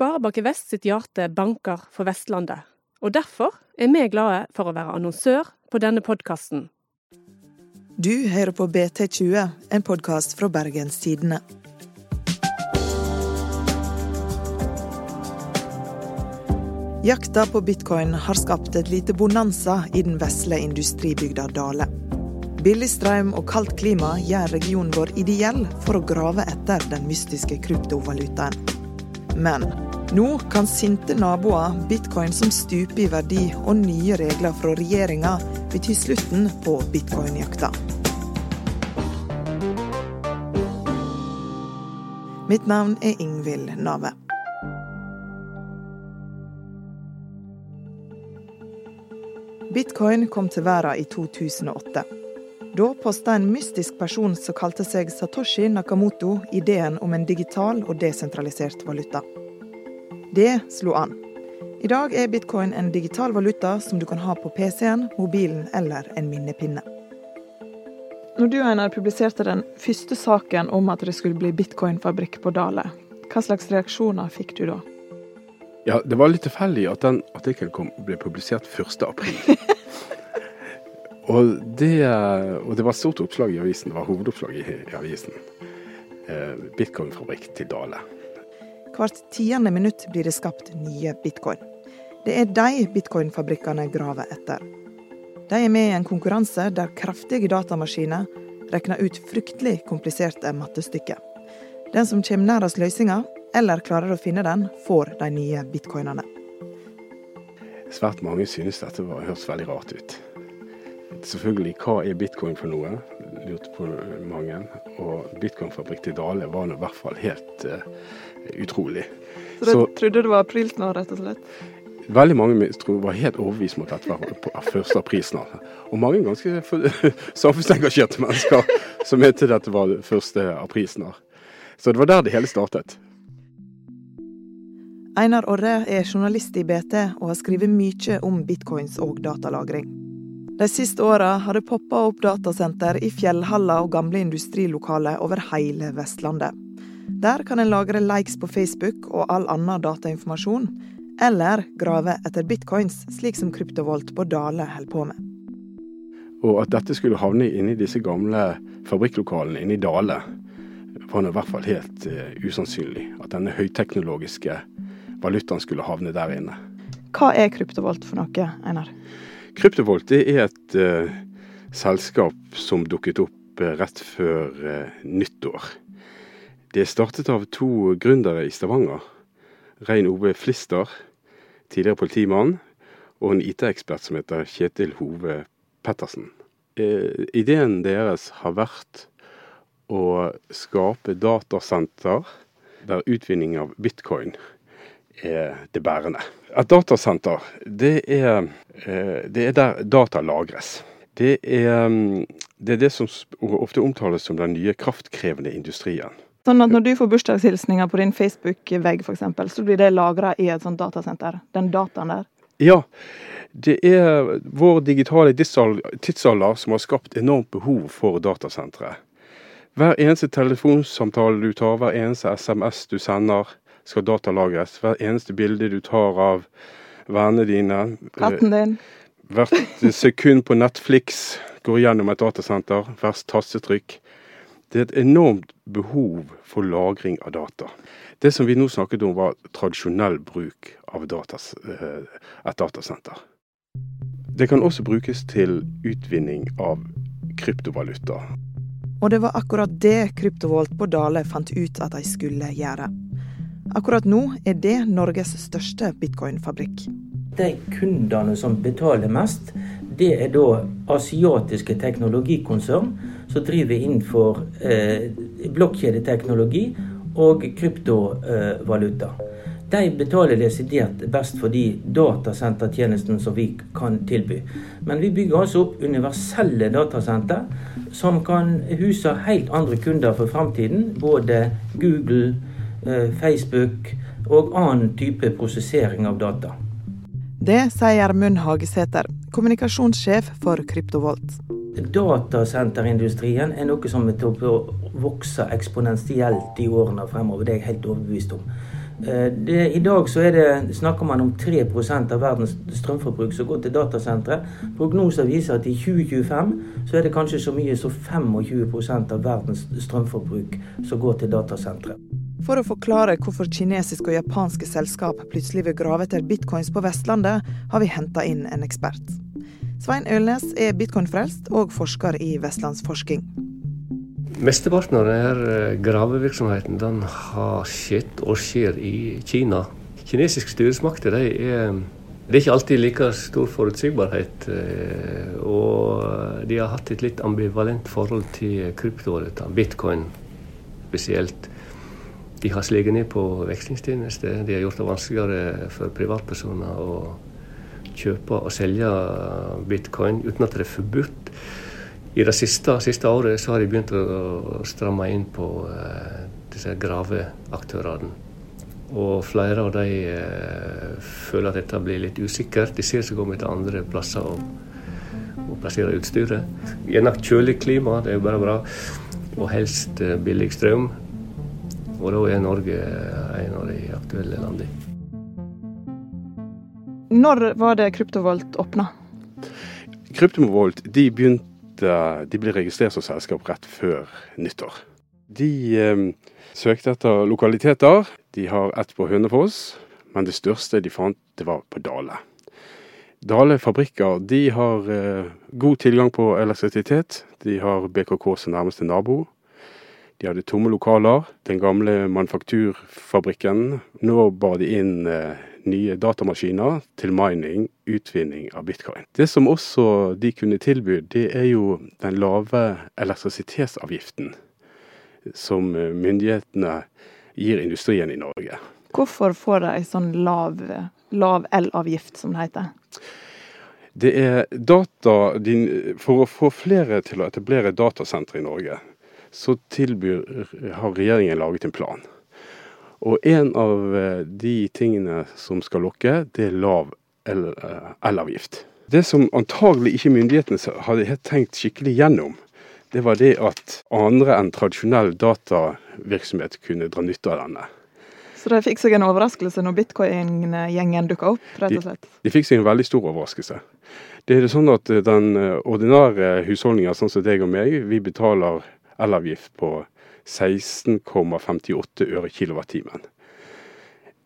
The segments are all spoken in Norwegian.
Sparebanken Vest sitt hjerte banker for Vestlandet, og derfor er vi glade for å være annonsør på denne podkasten. Du hører på BT20, en podkast fra Bergens Tidende. Jakta på bitcoin har skapt et lite bonanza i den vesle industribygda Dale. Billig strøm og kaldt klima gjør regionen vår ideell for å grave etter den mystiske kryptovalutaen. Men nå kan sinte naboer, bitcoin som stuper i verdi og nye regler fra regjeringa bety slutten på bitcoinjakta. Mitt navn er Ingvild Nave. Bitcoin kom til verden i 2008. Da posta en mystisk person som kalte seg Satoshi Nakamoto, ideen om en digital og desentralisert valuta. Det slo an. I dag er bitcoin en digital valuta som du kan ha på PC-en, mobilen eller en minnepinne. Når du Einar, publiserte den første saken om at det skulle bli bitcoinfabrikk på Dale, hva slags reaksjoner fikk du da? Ja, Det var litt tilfeldig at den artikkelen ble publisert 1. april. og, det, og det var stort oppslag i avisen. Det var hovedoppslag i, i avisen. Eh, Bitcoinfabrikk til Dale. Hvert tiende minutt blir det skapt nye bitcoin. Det er de bitcoinfabrikkene graver etter. De er med i en konkurranse der kraftige datamaskiner regner ut fryktelig kompliserte mattestykker. Den som kommer nærmest løsninga, eller klarer å finne den, får de nye bitcoinene. Svært mange synes dette høres veldig rart ut. Selvfølgelig, hva er bitcoin for noe? Lurte på mange. Og bitcoinfabrikk til Dale var nå i hvert fall helt uh, utrolig. Så du Så, trodde det var aprilsnarr, rett og slett? Veldig mange tror, var helt overbevist mot at dette var på 1. april. Og mange ganske samfunnsengasjerte mennesker som mente dette var første aprilsnarr. Så det var der det hele startet. Einar Orre er journalist i BT og har skrevet mye om bitcoins og datalagring. De siste åra har det poppa opp datasenter i fjellhaller og gamle industrilokaler over hele Vestlandet. Der kan en lagre likes på Facebook og all annen datainformasjon, eller grave etter bitcoins, slik som Kryptovolt på Dale holder på med. Og at dette skulle havne inni disse gamle fabrikklokalene inne i Dale, var i hvert fall helt uh, usannsynlig. At denne høyteknologiske valutaen skulle havne der inne. Hva er Kryptovolt for noe, Einar? Kryptovolt er et uh, selskap som dukket opp uh, rett før nyttår. Det er startet av to gründere i Stavanger. Rein Ove Flister, tidligere politimann, og en IT-ekspert som heter Kjetil Hove Pettersen. Uh, ideen deres har vært å skape datasenter der utvinning av bitcoin er det bærende. Et datasenter, det er, eh, det er der data lagres. Det er, mm, det er det som ofte omtales som den nye kraftkrevende industrien. Sånn at når du får bursdagshilsninger på din Facebook-vegg f.eks., så blir det lagra i et sånt datasenter? Den dataen der? Ja. Det er vår digitale tidsalder som har skapt enormt behov for datasentre. Hver eneste telefonsamtale du tar, hver eneste SMS du sender, skal datalagres. Hver eneste bilde du tar av vennene dine. Katten din. Hvert sekund på Netflix går gjennom et datasenter. Hvert tastetrykk. Det er et enormt behov for lagring av data. Det som vi nå snakket om, var tradisjonell bruk av datas, eh, et datasenter. Det kan også brukes til utvinning av kryptovaluta. Og det var akkurat det Kryptovolt på Dale fant ut at de skulle gjøre. Akkurat nå er det Norges største bitcoinfabrikk. De kundene som betaler mest, det er da asiatiske teknologikonsern som driver innenfor eh, blokkjedeteknologi og kryptovaluta. De betaler desidert best for de datasentertjenestene som vi kan tilby. Men vi bygger altså opp universelle datasenter som kan huse helt andre kunder for framtiden. Både Google, Facebook og annen type prosessering av data. Det sier Gjermund Hagesæter, kommunikasjonssjef for Kryptovolt. Datasenterindustrien er noe som å vokse eksponentielt i årene fremover. Det er jeg helt overbevist om. Eh, det, I dag så det, snakker man om 3% av verdens strømforbruk som går til datasentre. Prognoser viser at i 2025 så er det kanskje så mye som 25% av verdens strømforbruk som går til datasentre. For å forklare hvorfor kinesiske og japanske selskap plutselig vil grave etter bitcoins på Vestlandet, har vi henta inn en ekspert. Svein Ølnes er bitcoin-frelst og forsker i Vestlandsforsking. Mesteparten av denne eh, gravevirksomheten den har skjedd og skjer i Kina. Kinesiske styresmakter de er, det er ikke alltid like stor forutsigbarhet. Eh, og de har hatt et litt ambivalent forhold til kryptovaluta, bitcoin spesielt. De har sleget ned på vekslingstjenester. De har gjort det vanskeligere for privatpersoner å kjøpe og selge bitcoin uten at det er forbudt. I det siste, siste, året så har de begynt å stramme inn på uh, disse graveaktørene. Og flere av de uh, føler at dette blir litt usikkert. De ser seg om etter andre plasser å, å plassere utstyret. Gjerne kjølig klima, det er jo bare bra. Og helst uh, billig strøm. Og da er Norge en av de aktuelle landene. Når var det Kryptovolt åpna? Kryptovolt de, begynte, de ble registrert som selskap rett før nyttår. De eh, søkte etter lokaliteter. De har ett på Hønefoss, men det største de fant, det var på Dale. Dale fabrikker de har eh, god tilgang på elektrisitet. De har BKK som nærmeste nabo. De hadde tomme lokaler. Den gamle manufakturfabrikken. Nå bar de inn eh, nye datamaskiner til mining, utvinning av bitcoin. Det som også de kunne tilby, det er jo den lave elektrisitetsavgiften som eh, myndighetene gir industrien i Norge. Hvorfor får de en sånn lav, lav elavgift, som det heter? Det er data, For å få flere til å etablere datasentre i Norge, så tilbyr, har regjeringen laget en plan. Og en av eh, de tingene som skal lokke, det er lav eh, elavgift. Det som antagelig ikke myndighetene hadde tenkt skikkelig gjennom, det var det at andre enn tradisjonell datavirksomhet kunne dra nytte av denne. Så de fikk seg en overraskelse når bitcoin-gjengen dukka opp? rett og slett? De, de, fikk seg en veldig stor overraskelse. Det er sånn at Den eh, ordinære husholdninga, sånn som deg og meg, vi betaler elavgift på 16,58 øre kilowattimen.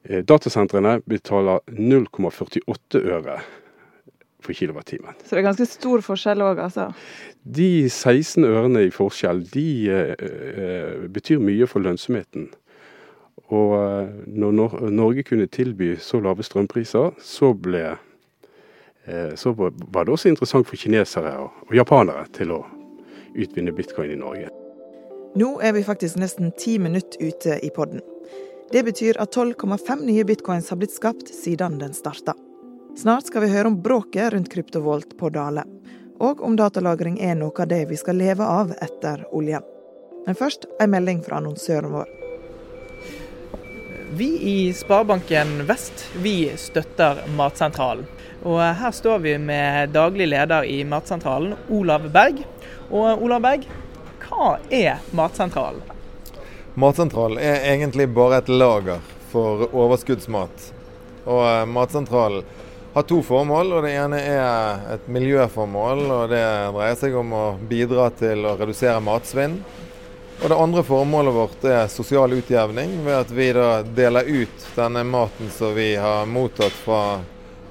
Eh, datasentrene betaler 0,48 øre for kilowattimen. Så det er ganske stor forskjell òg, altså? De 16 ørene i forskjell, de uh, betyr mye for lønnsomheten. Og uh, når Norge kunne tilby så lave strømpriser, så ble så var det også interessant for kinesere og japanere til å utvinne bitcoin i Norge. Nå er vi faktisk nesten ti minutter ute i podden. Det betyr at 12,5 nye bitcoins har blitt skapt siden den starta. Snart skal vi høre om bråket rundt kryptovolt på Dale, og om datalagring er noe av det vi skal leve av etter oljen. Men først ei melding fra annonsøren vår. Vi i Sparebanken Vest vi støtter Matsentralen. Og her står vi med daglig leder i Matsentralen, Olav Berg. Og Olav Berg, hva er Matsentralen? Matsentralen er egentlig bare et lager for overskuddsmat. Og eh, Matsentralen har to formål. og Det ene er et miljøformål. og Det dreier seg om å bidra til å redusere matsvinn. Og Det andre formålet vårt er sosial utjevning, ved at vi da deler ut denne maten som vi har mottatt fra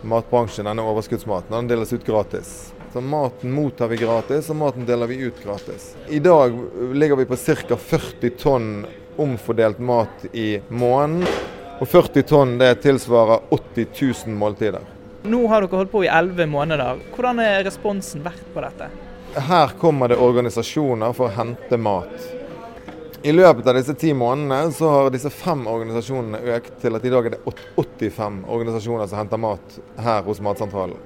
matbransjen, denne overskuddsmaten. Den deles ut gratis. Så maten mottar vi gratis, og maten deler vi ut gratis. I dag ligger vi på ca. 40 tonn omfordelt mat i måneden. Og 40 tonn det tilsvarer 80 000 måltider. Nå har dere holdt på i 11 måneder. Hvordan er responsen vært på dette? Her kommer det organisasjoner for å hente mat. I løpet av disse ti månedene så har disse fem organisasjonene økt til at i dag er det 85 organisasjoner som henter mat her hos Matsentralen.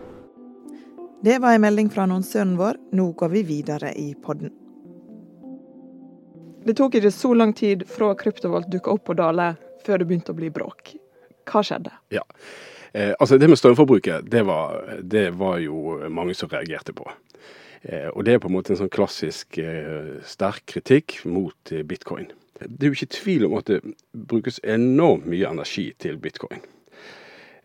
Det var en melding fra annonsøren vår. Nå går vi videre i podden. Det tok ikke så lang tid fra Kryptovolt dukka opp på Dale, før det begynte å bli bråk. Hva skjedde? Ja, eh, altså Det med strømforbruket, det var, det var, jo mange som reagerte på. Eh, og det er på en måte en sånn klassisk eh, sterk kritikk mot eh, bitcoin. Det er jo ikke tvil om at det brukes enormt mye energi til bitcoin.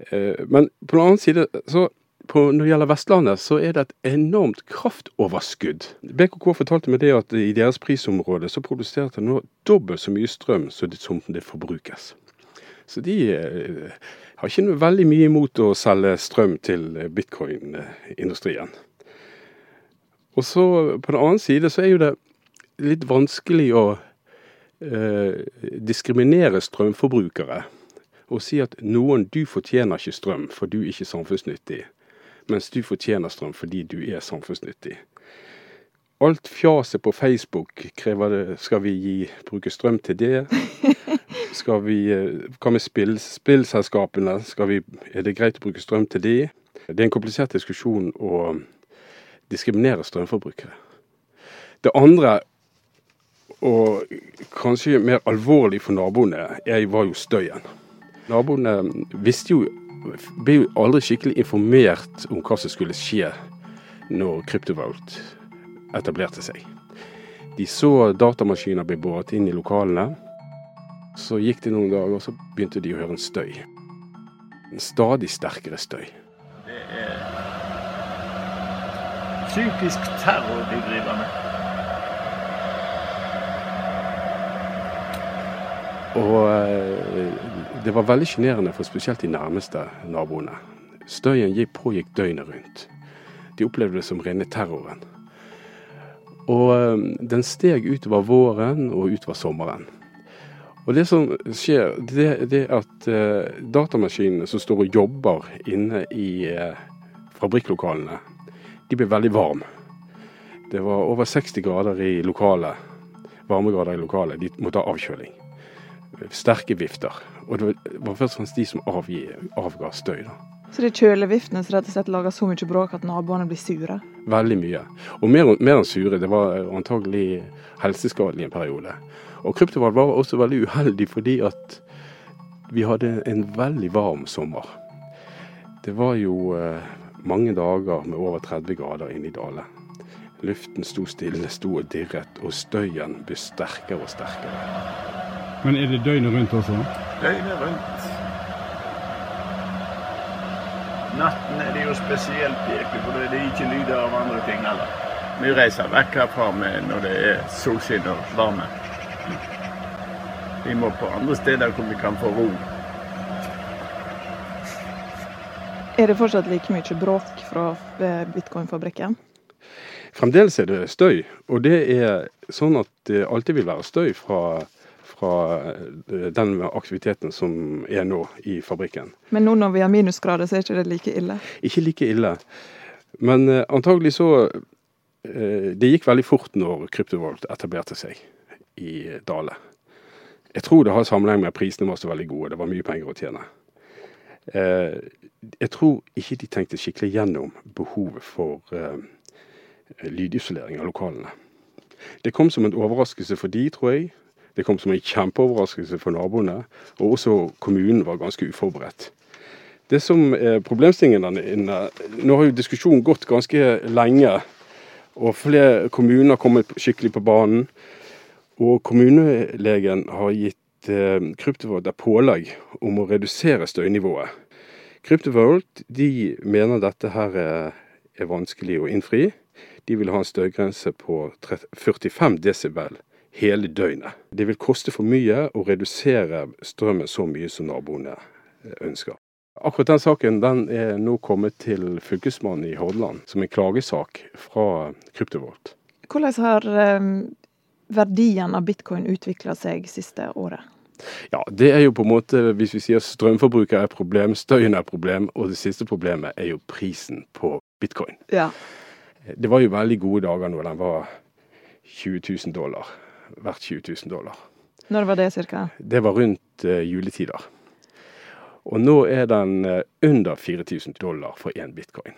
Eh, men på den annen side, så på, når det gjelder Vestlandet, så er det et enormt kraftoverskudd. BKK fortalte meg det at i deres prisområde så produserte det nå dobbelt så mye strøm som det forbrukes. Så de eh, har ikke noe veldig mye imot å selge strøm til bitcoin-industrien. Og så på den annen side så er jo det litt vanskelig å eh, diskriminere strømforbrukere. Og si at noen du fortjener ikke strøm, for du er ikke samfunnsnyttig. Mens du fortjener strøm fordi du er samfunnsnyttig. Alt fjaset på Facebook krever det, skal vi gi, bruke strøm til det? Skal vi, eh, hva med spill, spillselskapene? Vi, er det greit å bruke strøm til de? Det er en komplisert diskusjon å diskriminere strømforbrukere. Det andre, og kanskje mer alvorlig for naboene, var jo støyen. Naboene visste jo ble jo aldri skikkelig informert om hva som skulle skje når Kryptovault etablerte seg. De så datamaskiner bli båret inn i lokalene. Så gikk det noen dager, og så begynte de å høre en støy. En stadig sterkere støy. Det er psykisk terror de driver med. Og eh, det var veldig sjenerende for spesielt de nærmeste naboene. Støyen pågikk døgnet rundt. De opplevde det som rene terroren. Og eh, den steg utover våren og utover sommeren. Og det som skjer, det, er at eh, datamaskinene som står og jobber inne i eh, fabrikklokalene, de blir veldig varme. Det var over 60 grader i lokalet, varmegrader i lokalet. De måtte ha avkjøling. Sterke vifter. Og det var først og fremst de som avgi, avga støy. da. Så det er kjøleviftene som rett og slett lager så mye bråk at naboene blir sure? Veldig mye. Og mer, mer enn sure. Det var antagelig helseskadelig en periode. Og kryptovalg var også veldig uheldig fordi at vi hadde en veldig varm sommer. Det var jo eh, mange dager med over 30 grader inne i Dale. Luften sto stille, sto og dirret, og støyen ble sterkere og sterkere. Men er det døgnet rundt også? Døgnet rundt. Natten er det jo spesielt jævlig, for det er ikke lyder av andre ting heller. Vi reiser vekk herfra når det er solskinn og varme. Vi må på andre steder hvor vi kan få ro. Er det fortsatt like mye bråk fra bitcoin-fabrikken? Fremdeles er det støy. Og det er sånn at det alltid vil være støy fra fra eh, den aktiviteten som er nå i fabrikken. Men nå når vi har minusgrader, så er ikke det like ille? Ikke like ille. Men uh, antagelig så uh, Det gikk veldig fort når Kryptovolt etablerte seg i Dale. Jeg tror det har sammenheng med at prisene var så veldig gode. Det var mye penger å tjene. Jeg tror ikke de tenkte skikkelig gjennom behovet for lydisolering av lokalene. Det kom som en overraskelse for de, tror jeg. Det kom som en kjempeoverraskelse for naboene, og også kommunen var ganske uforberedt. Det som er problemstillingen der inne Nå har jo diskusjonen gått ganske lenge, og flere kommuner har kommet skikkelig på banen. Og kommunelegen har gitt eh, Kryptovolt et pålegg om å redusere støynivået. Kryptovolt de mener dette her er, er vanskelig å innfri. De vil ha en støygrense på 45 desibel hele døgnet. Det vil koste for mye å redusere strømmen så mye som naboene eh, ønsker. Akkurat den saken den er nå kommet til Fylkesmannen i Hordaland som en klagesak fra Kryptovolt. Hvordan har eh, verdien av bitcoin utvikla seg siste året? Ja, Det er jo på en måte, hvis vi sier strømforbruket er et problem, støyen er et problem, og det siste problemet er jo prisen på bitcoin. Ja. Det var jo veldig gode dager når den var 20 000 dollar verdt 20 000 dollar. Når var det ca.? Det var rundt uh, juletider. Og nå er den uh, under 4000 dollar for én bitcoin.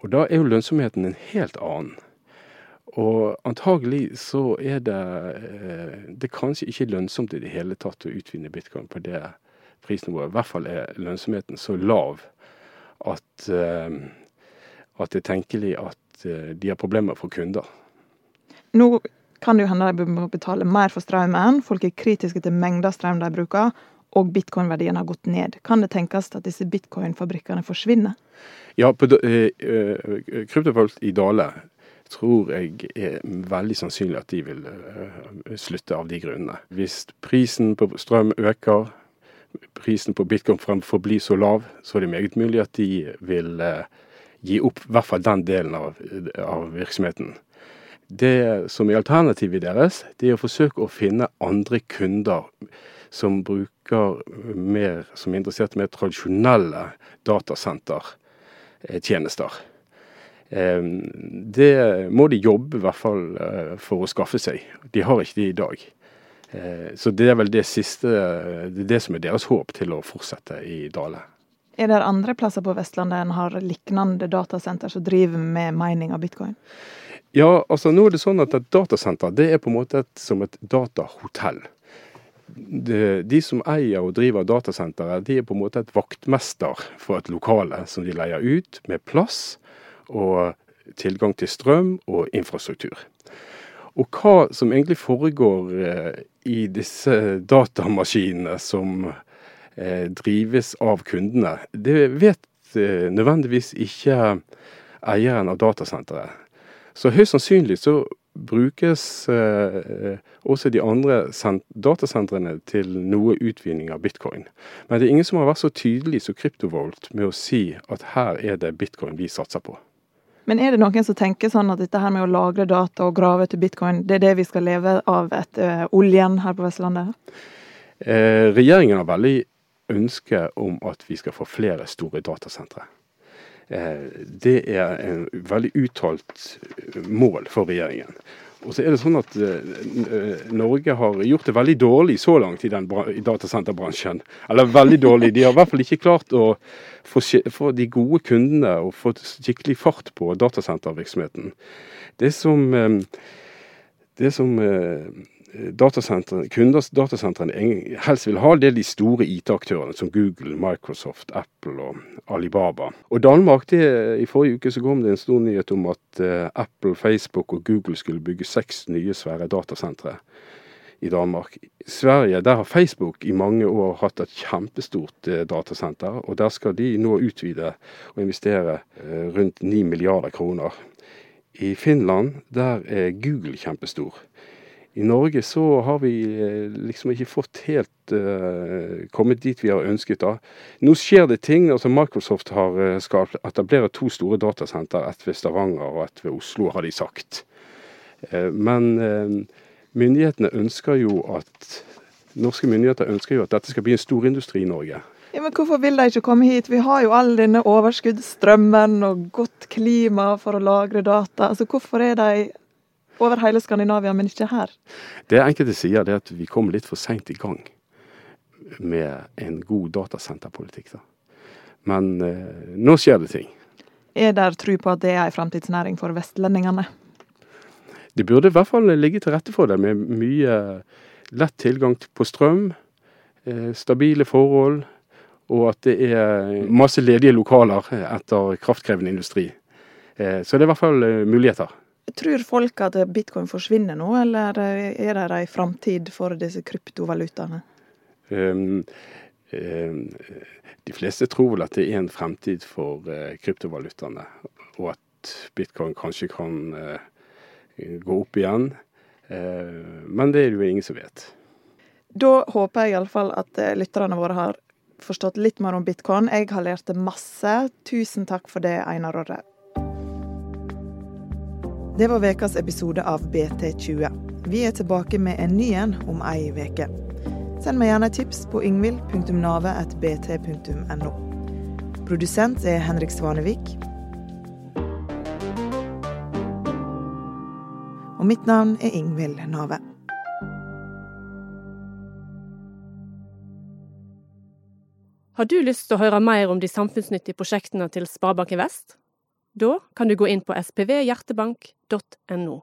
Og da er jo lønnsomheten en helt annen. Og antagelig så er det uh, Det er kanskje ikke lønnsomt i det hele tatt å utvinne bitcoin på det prisnivået. I hvert fall er lønnsomheten så lav at, at det er tenkelig at de har problemer for kunder. Nå kan det jo hende de må betale mer for strømmen, folk er kritiske til mengda strøm de bruker, og bitcoin-verdien har gått ned. Kan det tenkes at disse bitcoin-fabrikkene forsvinner? Ja, på eh, eh, i Dale tror jeg er veldig sannsynlig at de vil eh, slutte av de grunnene. Hvis prisen på strøm øker, prisen på bitcoin forblir så lav, så er det meget mulig at de vil gi opp i hvert fall den delen av, av virksomheten. Det som er alternativet deres, det er å forsøke å finne andre kunder som bruker mer, som er interessert i mer tradisjonelle datasentertjenester. Det må de jobbe i hvert fall eh, for å skaffe seg. De har ikke det i dag. Eh, så det er vel det siste Det er det som er deres håp til å fortsette i Dale. Er det andre plasser på Vestlandet en har lignende datasenter som driver med mining av bitcoin? Ja, altså nå er det sånn at et datasenter det er på en måte et, som et datahotell de, de, som eier og driver datasenteret, de er på en måte et vaktmester for et lokale som de leier ut, med plass og tilgang til strøm og infrastruktur. Og hva som egentlig foregår eh, i disse datamaskinene som eh, drives av kundene, det vet eh, nødvendigvis ikke eieren av datasenteret. Så høyst sannsynlig så brukes eh, også de andre datasentrene til noe utvinning av bitcoin. Men det er ingen som har vært så tydelig som Kryptovolt med å si at her er det bitcoin vi satser på. Men er det noen som tenker sånn at dette her med å lagre data og grave etter bitcoin, det er det vi skal leve av etter uh, oljen her på Vestlandet? Eh, regjeringen har veldig ønske om at vi skal få flere store datasentre. Eh, det er en veldig uttalt mål for regjeringen. Og så er det sånn at uh, Norge har gjort det veldig dårlig så langt i, den, i datasenterbransjen. Eller veldig dårlig. De har i hvert fall ikke klart å få, få de gode kundene og få skikkelig fart på datasentervirksomheten. Det som, det som kunders datasentrene helst vil ha, det er de store IT-aktørene som Google, Microsoft, Apple og Alibaba. Og Danmark, det, I forrige uke så kom det en stor nyhet om at uh, Apple, Facebook og Google skulle bygge seks nye svære datasentre i Danmark. I Sverige der har Facebook i mange år hatt et kjempestort uh, datasenter. og Der skal de nå utvide og investere uh, rundt 9 milliarder kroner. I Finland der er Google kjempestor. I Norge så har vi eh, liksom ikke fått helt uh, kommet dit vi har ønsket. da. Nå skjer det ting. altså Microsoft har, uh, skal etablere to store datasenter. Ett ved Stavanger og ett ved Oslo, har de sagt. Uh, men myndighetene ønsker jo at Norske myndigheter ønsker jo at dette skal bli en stor industri i Norge. Ja, men Hvorfor vil de ikke komme hit? Vi har jo all denne overskuddsstrømmen og godt klima for å lagre data. Altså Hvorfor er de over hele Skandinavia, men ikke her? Det enkelte sier, det er at vi kom litt for seint i gang med en god datasenterpolitikk. Da. Men eh, nå skjer det ting. Er der tro på at det er en framtidsnæring for vestlendingene? Det burde i hvert fall ligge til rette for det, med mye lett tilgang på strøm, eh, stabile forhold, og at det er masse ledige lokaler etter kraftkrevende industri. Eh, så det er i hvert fall eh, muligheter. Tror folk at bitcoin forsvinner nå, eller er det en framtid for disse kryptovalutaene? Um, um, de fleste tror vel at det er en fremtid for uh, kryptovalutaene, og at bitcoin kanskje kan uh, gå opp igjen. Uh, men det er det jo ingen som vet. Da håper jeg iallfall at lytterne våre har forstått litt mer om bitcoin. Jeg har lært masse. Tusen takk for det, Einar Orre. Det var ukas episode av BT20. Vi er tilbake med en ny en om ei uke. Send meg gjerne tips på yngvild.navet.bt.no. Produsent er Henrik Svanevik. Og mitt navn er Ingvild Nave. Har du lyst til å høre mer om de samfunnsnyttige prosjektene til Sparebanken Vest? Da kan du gå inn på spvhjertebank.no.